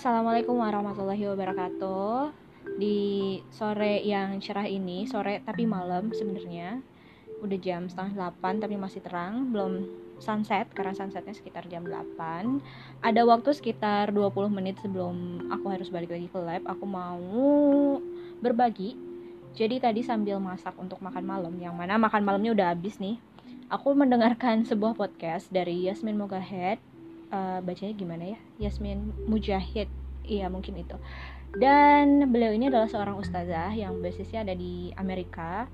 assalamualaikum warahmatullahi wabarakatuh. Di sore yang cerah ini, sore tapi malam sebenarnya, udah jam setengah delapan tapi masih terang, belum sunset karena sunsetnya sekitar jam 8 Ada waktu sekitar 20 menit sebelum aku harus balik lagi ke lab, aku mau berbagi. Jadi tadi sambil masak untuk makan malam, yang mana makan malamnya udah habis nih. Aku mendengarkan sebuah podcast dari Yasmin Mogahed uh, bacanya gimana ya Yasmin Mujahid iya mungkin itu. Dan beliau ini adalah seorang ustazah yang basisnya ada di Amerika.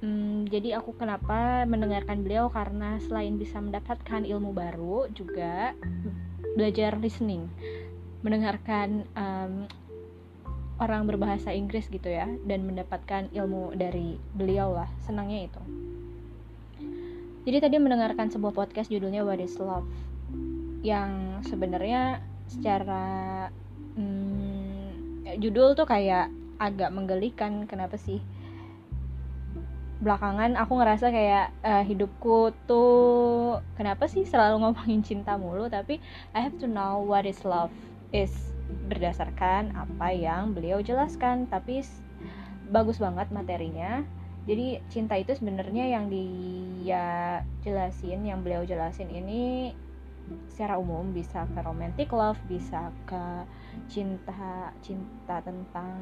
Hmm, jadi aku kenapa mendengarkan beliau? Karena selain bisa mendapatkan ilmu baru juga belajar listening. Mendengarkan um, orang berbahasa Inggris gitu ya dan mendapatkan ilmu dari beliau lah. Senangnya itu. Jadi tadi mendengarkan sebuah podcast judulnya What is Love? Yang sebenarnya secara judul tuh kayak agak menggelikan kenapa sih? Belakangan aku ngerasa kayak uh, hidupku tuh kenapa sih selalu ngomongin cinta mulu? Tapi I have to know what is love is berdasarkan apa yang beliau jelaskan. Tapi bagus banget materinya. Jadi cinta itu sebenarnya yang dia jelasin yang beliau jelasin ini secara umum bisa ke romantic love bisa ke cinta cinta tentang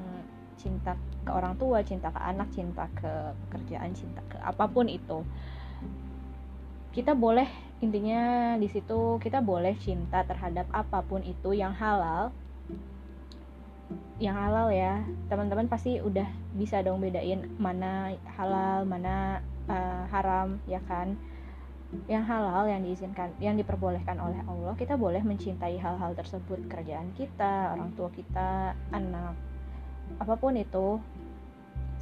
cinta ke orang tua cinta ke anak cinta ke pekerjaan cinta ke apa pun itu. Kita boleh intinya di situ kita boleh cinta terhadap apa pun itu yang halal. Yang halal ya teman-teman pasti udah bisa dong bedain mana halal mana uh, haram ya kan yang halal yang diizinkan yang diperbolehkan oleh Allah kita boleh mencintai hal-hal tersebut. Kerjaan kita orang tua kita anak apa pun itu.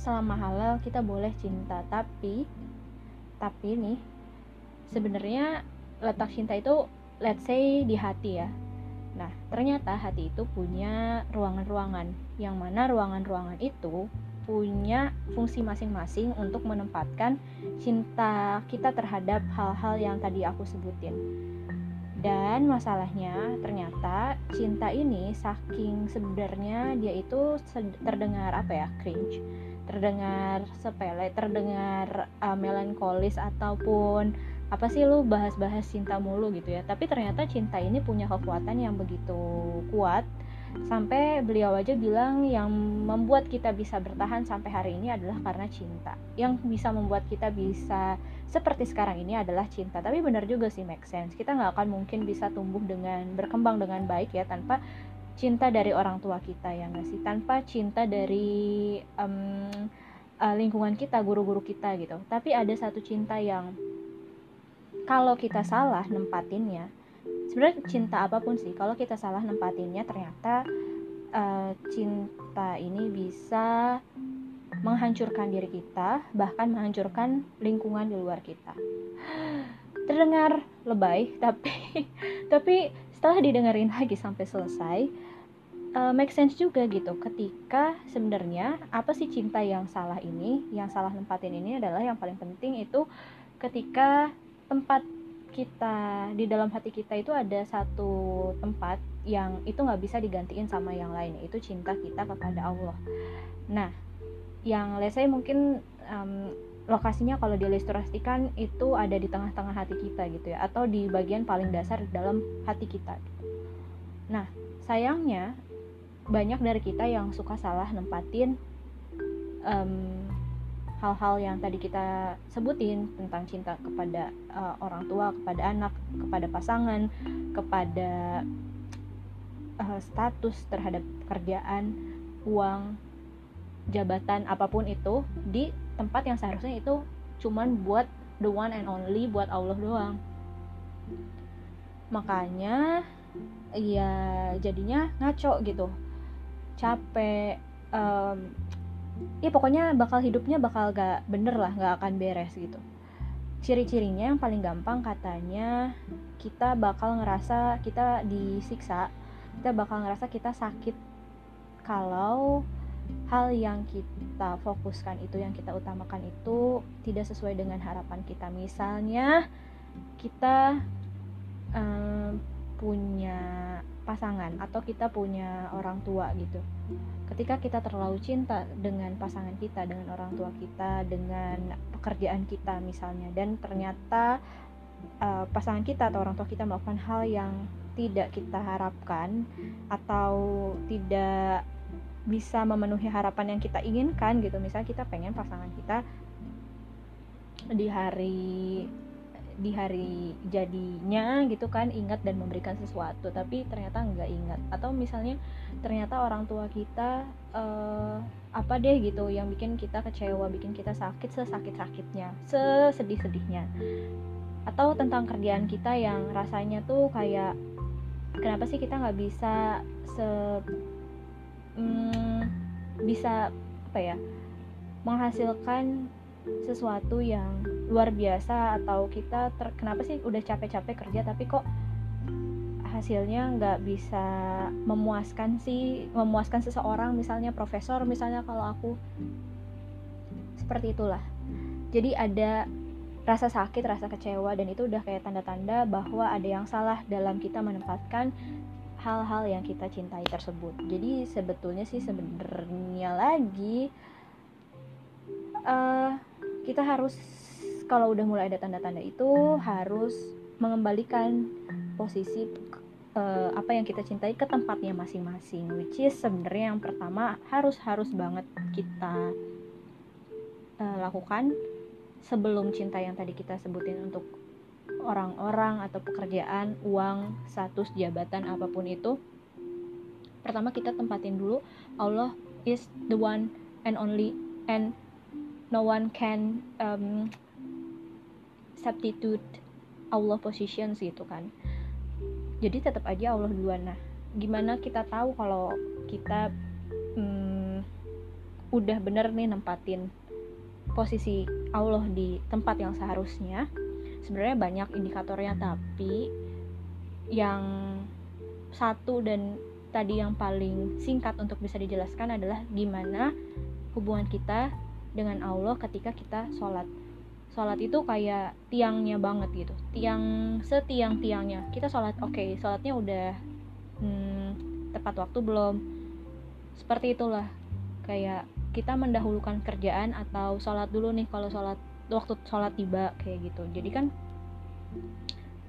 Selama halal kita boleh cinta tapi tapi nih sebenarnya letak cinta itu let's say di hati ya. Nah ternyata hati itu punya ruangan-ruangan yang mana ruangan-ruangan itu punya fungsi masing-masing untuk menempatkan cinta kita terhadap hal-hal yang tadi aku sebutin. Dan masalahnya ternyata cinta ini saking sebenarnya dia itu terdengar apa ya cringe, terdengar sepele, terdengar uh, melankolis ataupun apa sih lu bahas-bahas cinta mulu gitu ya. Tapi ternyata cinta ini punya kekuatan yang begitu kuat sampai beliau aja bilang yang membuat kita bisa bertahan sampai hari ini adalah karena cinta. Yang bisa membuat kita bisa seperti sekarang ini adalah cinta. Tapi benar juga sih make sense. Kita nggak akan mungkin bisa tumbuh dengan berkembang dengan baik ya tanpa cinta dari orang tua kita ya nggak sih? Tanpa cinta dari um, lingkungan kita guru-guru kita gitu. Tapi ada satu cinta yang kalau kita salah nempatinnya sebenarnya cinta apa pun sih kalau kita salah nempatinnya ternyata uh, cinta ini bisa menghancurkan diri kita bahkan menghancurkan lingkungan di luar kita. Terdengar lebay tapi tapi setelah didengarin lagi sampai selesai uh, make sense juga gitu. Ketika sebenarnya apa sih cinta yang salah ini yang salah nempatin ini adalah yang paling penting itu ketika tempat kita di dalam hati kita itu ada satu tempat yang itu nggak bisa digantiin sama yang lain itu cinta kita kepada Allah nah yang let's say mungkin um, lokasinya kalau diilustrasikan itu ada di tengah-tengah hati kita gitu ya atau di bagian paling dasar dalam hati kita gitu. nah sayangnya banyak dari kita yang suka salah nempatin um, hal-hal yang tadi kita sebutin tentang cinta kepada uh, orang tua, kepada anak, kepada pasangan, kepada uh, status terhadap pekerjaan, uang, jabatan apa pun itu di tempat yang seharusnya itu cuman buat the one and only buat Allah doang. Makanya ya jadinya ngaco gitu. Capek um, ya pokoknya bakal hidupnya bakal gak bener lah gak akan beres gitu. Ciri-cirinya yang paling gampang katanya kita bakal ngerasa kita disiksa kita bakal ngerasa kita sakit. Kalau hal yang kita fokuskan itu yang kita utamakan itu tidak sesuai dengan harapan kita. Misalnya kita um, punya pasangan atau kita punya orang tua gitu. Ketika kita terlalu cinta dengan pasangan kita dengan orang tua kita dengan pekerjaan kita misalnya dan ternyata uh, pasangan kita atau orang tua kita melakukan hal yang tidak kita harapkan atau tidak bisa memenuhi harapan yang kita inginkan gitu. Misalnya kita pengen pasangan kita di hari di hari jadinya gitu kan ingat dan memberikan sesuatu tapi ternyata nggak ingat. Atau misalnya ternyata orang tua kita uh, apa deh gitu yang bikin kita kecewa bikin kita sakit sesakit sakitnya sesedih sedihnya atau tentang kerjaan kita yang rasanya tuh kayak kenapa sih kita nggak bisa se hmm, bisa apa ya menghasilkan sesuatu yang luar biasa atau kita ter, kenapa sih udah capek-capek kerja tapi kok hasilnya nggak bisa memuaskan sih memuaskan seseorang misalnya profesor misalnya kalau aku. Seperti itulah. Jadi ada rasa sakit rasa kecewa dan itu udah kayak tanda-tanda bahwa ada yang salah dalam kita menempatkan hal-hal yang kita cintai tersebut. Jadi sebetulnya sih sebenarnya lagi uh, kita harus kalau udah mulai ada tanda-tanda itu harus mengembalikan posisi uh, apa yang kita cintai ke tempatnya masing-masing which is sebenarnya yang pertama harus harus banget kita uh, lakukan sebelum cinta yang tadi kita sebutin untuk orang-orang atau pekerjaan, uang, status, jabatan apa pun itu. Pertama kita tempatin dulu Allah is the one and only and no one can um, substitute Allah positions gitu kan. Jadi tetap aja Allah duluan. Nah gimana kita tahu kalau kita um, udah bener nih nempatin posisi Allah di tempat yang seharusnya? Sebenarnya banyak indikatornya tapi yang satu dan tadi yang paling singkat untuk bisa dijelaskan adalah gimana hubungan kita dengan Allah ketika kita sholat sholat itu kayak tiangnya banget gitu. Tiang setiang tiangnya kita sholat oke okay, sholatnya udah hmm, tepat waktu belum? Seperti itulah. Kayak kita mendahulukan kerjaan atau sholat dulu nih kalau sholat waktu sholat tiba kayak gitu. Jadi kan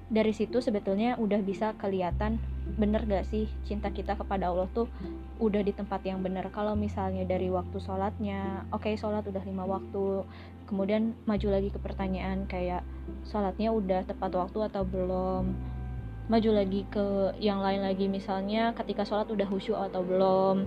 dari situ sebetulnya udah bisa kelihatan bener gak sih cinta kita kepada Allah tuh udah di tempat yang bener. Kalau misalnya dari waktu sholatnya oke okay, sholat udah lima waktu kemudian maju lagi ke pertanyaan kayak sholatnya udah tepat waktu atau belum? Maju lagi ke yang lain lagi misalnya ketika sholat udah khusyuk atau belum?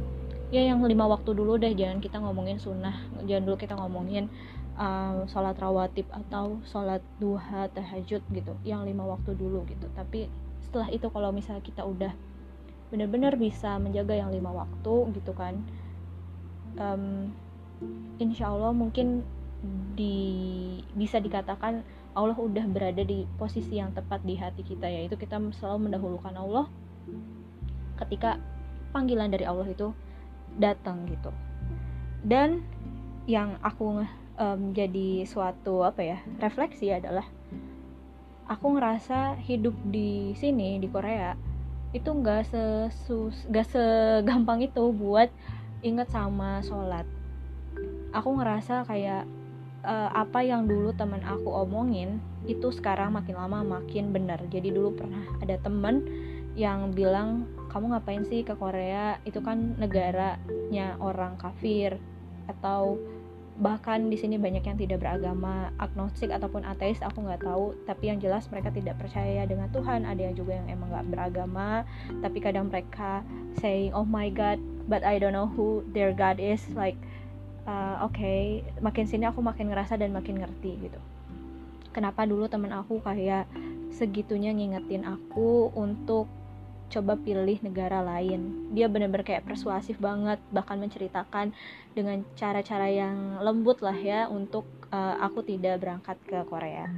Ya yang lima waktu dulu deh jangan kita ngomongin sunnah jangan dulu kita ngomongin uh, sholat rawatib atau sholat duha tahajud gitu yang lima waktu dulu gitu. Tapi setelah itu kalau misalnya kita udah benar-benar bisa menjaga yang lima waktu gitu kan um, insya Allah mungkin di bisa dikatakan Allah udah berada di posisi yang tepat di hati kita yaitu kita selalu mendahulukan Allah ketika panggilan dari Allah itu datang gitu. Dan yang aku um, jadi suatu apa ya refleksi adalah aku ngerasa hidup di sini di Korea itu nggak sesus nggak segampang itu buat inget sama sholat. Aku ngerasa kayak uh, apa yang dulu teman aku omongin itu sekarang makin lama makin benar. Jadi dulu pernah ada temen yang bilang kamu ngapain sih ke Korea? Itu kan negaranya orang kafir. Atau bahkan di sini banyak yang tidak beragama agnostik ataupun ateis aku nggak tahu. Tapi yang jelas mereka tidak percaya dengan Tuhan. Ada yang juga yang emang nggak beragama. Tapi kadang mereka saying oh my God but I don't know who their God is. Like uh, oke okay, makin sini aku makin ngerasa dan makin ngerti gitu. Kenapa dulu temen aku kayak segitunya ngingetin aku untuk coba pilih negara lain. Dia bener-bener kayak persuasif banget bahkan menceritakan dengan cara-cara yang lembut lah ya untuk uh, aku tidak berangkat ke Korea.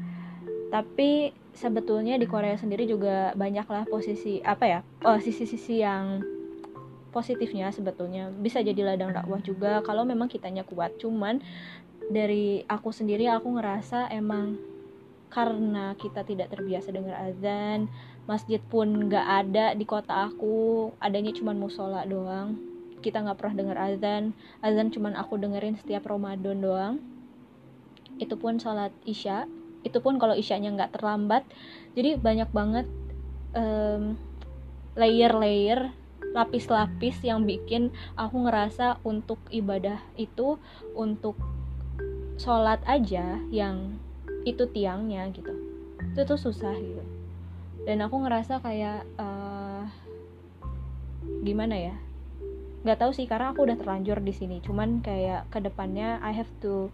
Tapi sebetulnya di Korea sendiri juga banyaklah posisi apa ya oh, sisi-sisi yang positifnya sebetulnya. Bisa jadi ladang dakwah juga kalau memang kitanya kuat. Cuman dari aku sendiri aku ngerasa emang karena kita tidak terbiasa dengar azan masjid pun nggak ada di kota aku. Adanya cuma musola doang. Kita nggak pernah dengar azan. Azan cuma aku dengerin setiap Ramadan doang. Itu pun sholat isya. Itu pun kalau isyanya nggak terlambat. Jadi banyak banget um, layer-layer lapis-lapis yang bikin aku ngerasa untuk ibadah itu untuk sholat aja yang itu tiangnya gitu. Itu tuh susah gitu dan aku ngerasa kayak uh, gimana ya? Nggak tahu sih karena aku udah terlanjur di sini. Cuman kayak ke depannya I have to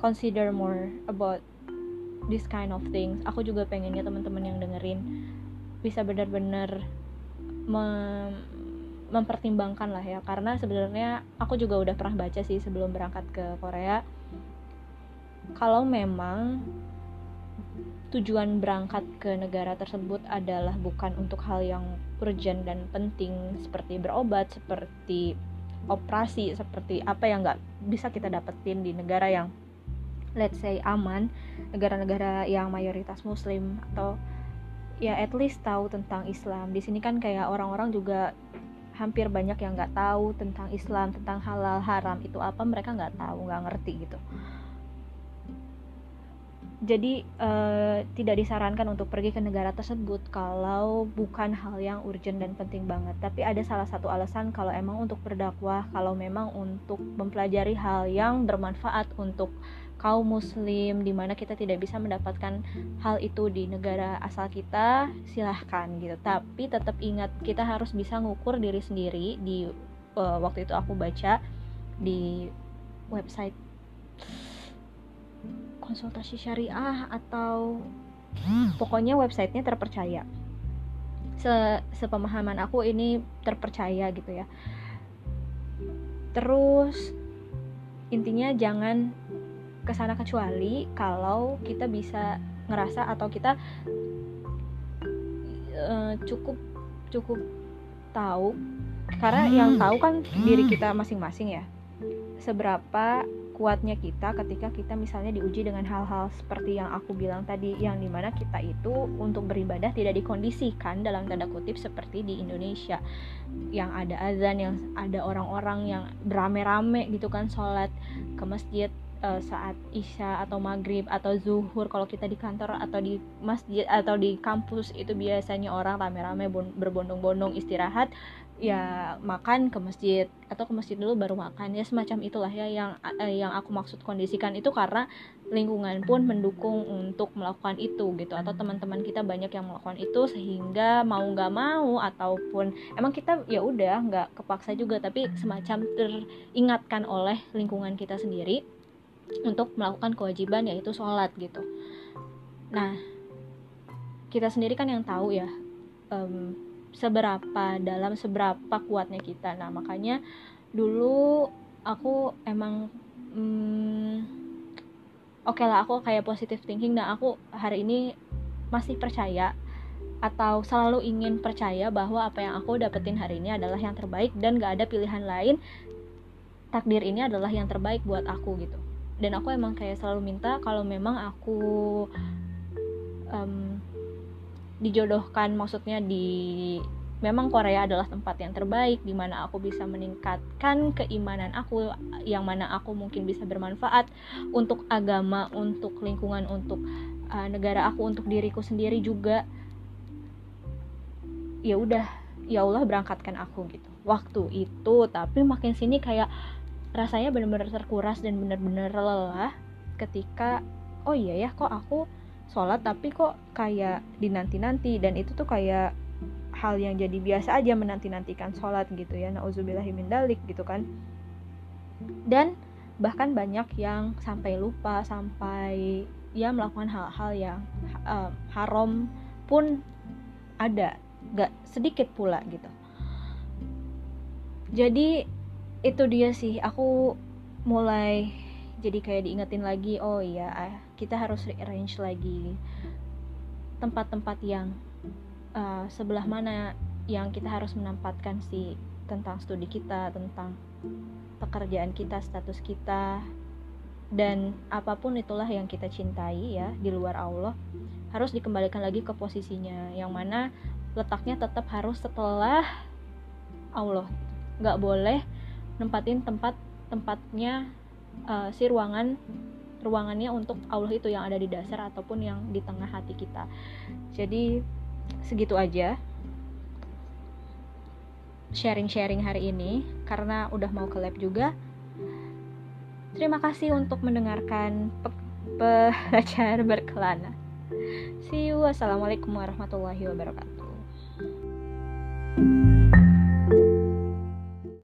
consider more about this kind of things. Aku juga pengennya teman-teman yang dengerin bisa benar-benar mem mempertimbangkan lah ya. Karena sebenarnya aku juga udah pernah baca sih sebelum berangkat ke Korea. Kalau memang tujuan berangkat ke negara tersebut adalah bukan untuk hal yang urgent dan penting seperti berobat, seperti operasi, seperti apa yang nggak bisa kita dapetin di negara yang let's say aman, negara-negara yang mayoritas muslim atau ya at least tahu tentang Islam. Di sini kan kayak orang-orang juga hampir banyak yang nggak tahu tentang Islam, tentang halal haram itu apa mereka nggak tahu, nggak ngerti gitu jadi uh, tidak disarankan untuk pergi ke negara tersebut kalau bukan hal yang urgent dan penting banget. Tapi ada salah satu alasan kalau emang untuk berdakwah, kalau memang untuk mempelajari hal yang bermanfaat untuk kaum muslim di mana kita tidak bisa mendapatkan hal itu di negara asal kita, silahkan gitu. Tapi tetap ingat kita harus bisa ngukur diri sendiri di uh, waktu itu aku baca di website konsultasi syariah atau pokoknya websitenya terpercaya. Se sepemahaman aku ini terpercaya gitu ya. Terus intinya jangan ke sana kecuali kalau kita bisa ngerasa atau kita uh, cukup cukup tahu. Karena yang tahu kan diri kita masing-masing ya. Seberapa kuatnya kita ketika kita misalnya diuji dengan hal-hal seperti yang aku bilang tadi yang di mana kita itu untuk beribadah tidak dikondisikan dalam tanda kutip seperti di Indonesia. Yang ada azan yang ada orang-orang yang berame-rame gitu kan sholat ke masjid uh, saat isya atau maghrib atau zuhur. Kalau kita di kantor atau di masjid atau di kampus itu biasanya orang rame-rame berbondong-bondong istirahat ya makan ke masjid atau ke masjid dulu baru makan. Ya semacam itulah ya yang eh, yang aku maksud kondisikan itu karena lingkungan pun mendukung untuk melakukan itu gitu. Atau teman-teman kita banyak yang melakukan itu sehingga mau nggak mau ataupun emang kita ya udah nggak kepaksa juga tapi semacam teringatkan oleh lingkungan kita sendiri untuk melakukan kewajiban yaitu sholat gitu. Nah kita sendiri kan yang tahu ya seberapa dalam seberapa kuatnya kita. Nah makanya dulu aku emang hmm, oke okay lah aku kayak positive thinking. Dan aku hari ini masih percaya atau selalu ingin percaya bahwa apa yang aku dapetin hari ini adalah yang terbaik dan gak ada pilihan lain. Takdir ini adalah yang terbaik buat aku gitu. Dan aku emang kayak selalu minta kalau memang aku um, dijodohkan maksudnya di memang Korea adalah tempat yang terbaik di mana aku bisa meningkatkan keimanan aku yang mana aku mungkin bisa bermanfaat untuk agama, untuk lingkungan, untuk uh, negara aku, untuk diriku sendiri juga. Ya udah, ya Allah berangkatkan aku gitu. Waktu itu, tapi makin sini kayak rasanya benar-benar terkuras dan benar-benar lelah ketika oh iya ya kok aku sholat tapi kok kayak dinanti-nanti. Dan itu tuh kayak hal yang jadi biasa aja menanti-nantikan sholat gitu ya. Dalik gitu kan. Dan bahkan banyak yang sampai lupa sampai ya melakukan hal-hal yang uh, haram pun ada. Gak sedikit pula gitu. Jadi itu dia sih. Aku mulai jadi kayak diingetin lagi oh iya ah, kita harus rearrange lagi tempat-tempat yang uh, sebelah mana yang kita harus menempatkan si tentang studi kita tentang pekerjaan kita status kita dan apa pun itulah yang kita cintai ya di luar Allah harus dikembalikan lagi ke posisinya yang mana letaknya tetap harus setelah Allah. Nggak boleh nempatin tempat tempatnya uh, si ruangan ruangannya untuk Allah itu yang ada di dasar ataupun yang di tengah hati kita. Jadi segitu aja sharing-sharing hari ini karena udah mau ke lab juga. Terima kasih untuk mendengarkan pe pelajar berkelana. See you. Wassalamualaikum warahmatullahi wabarakatuh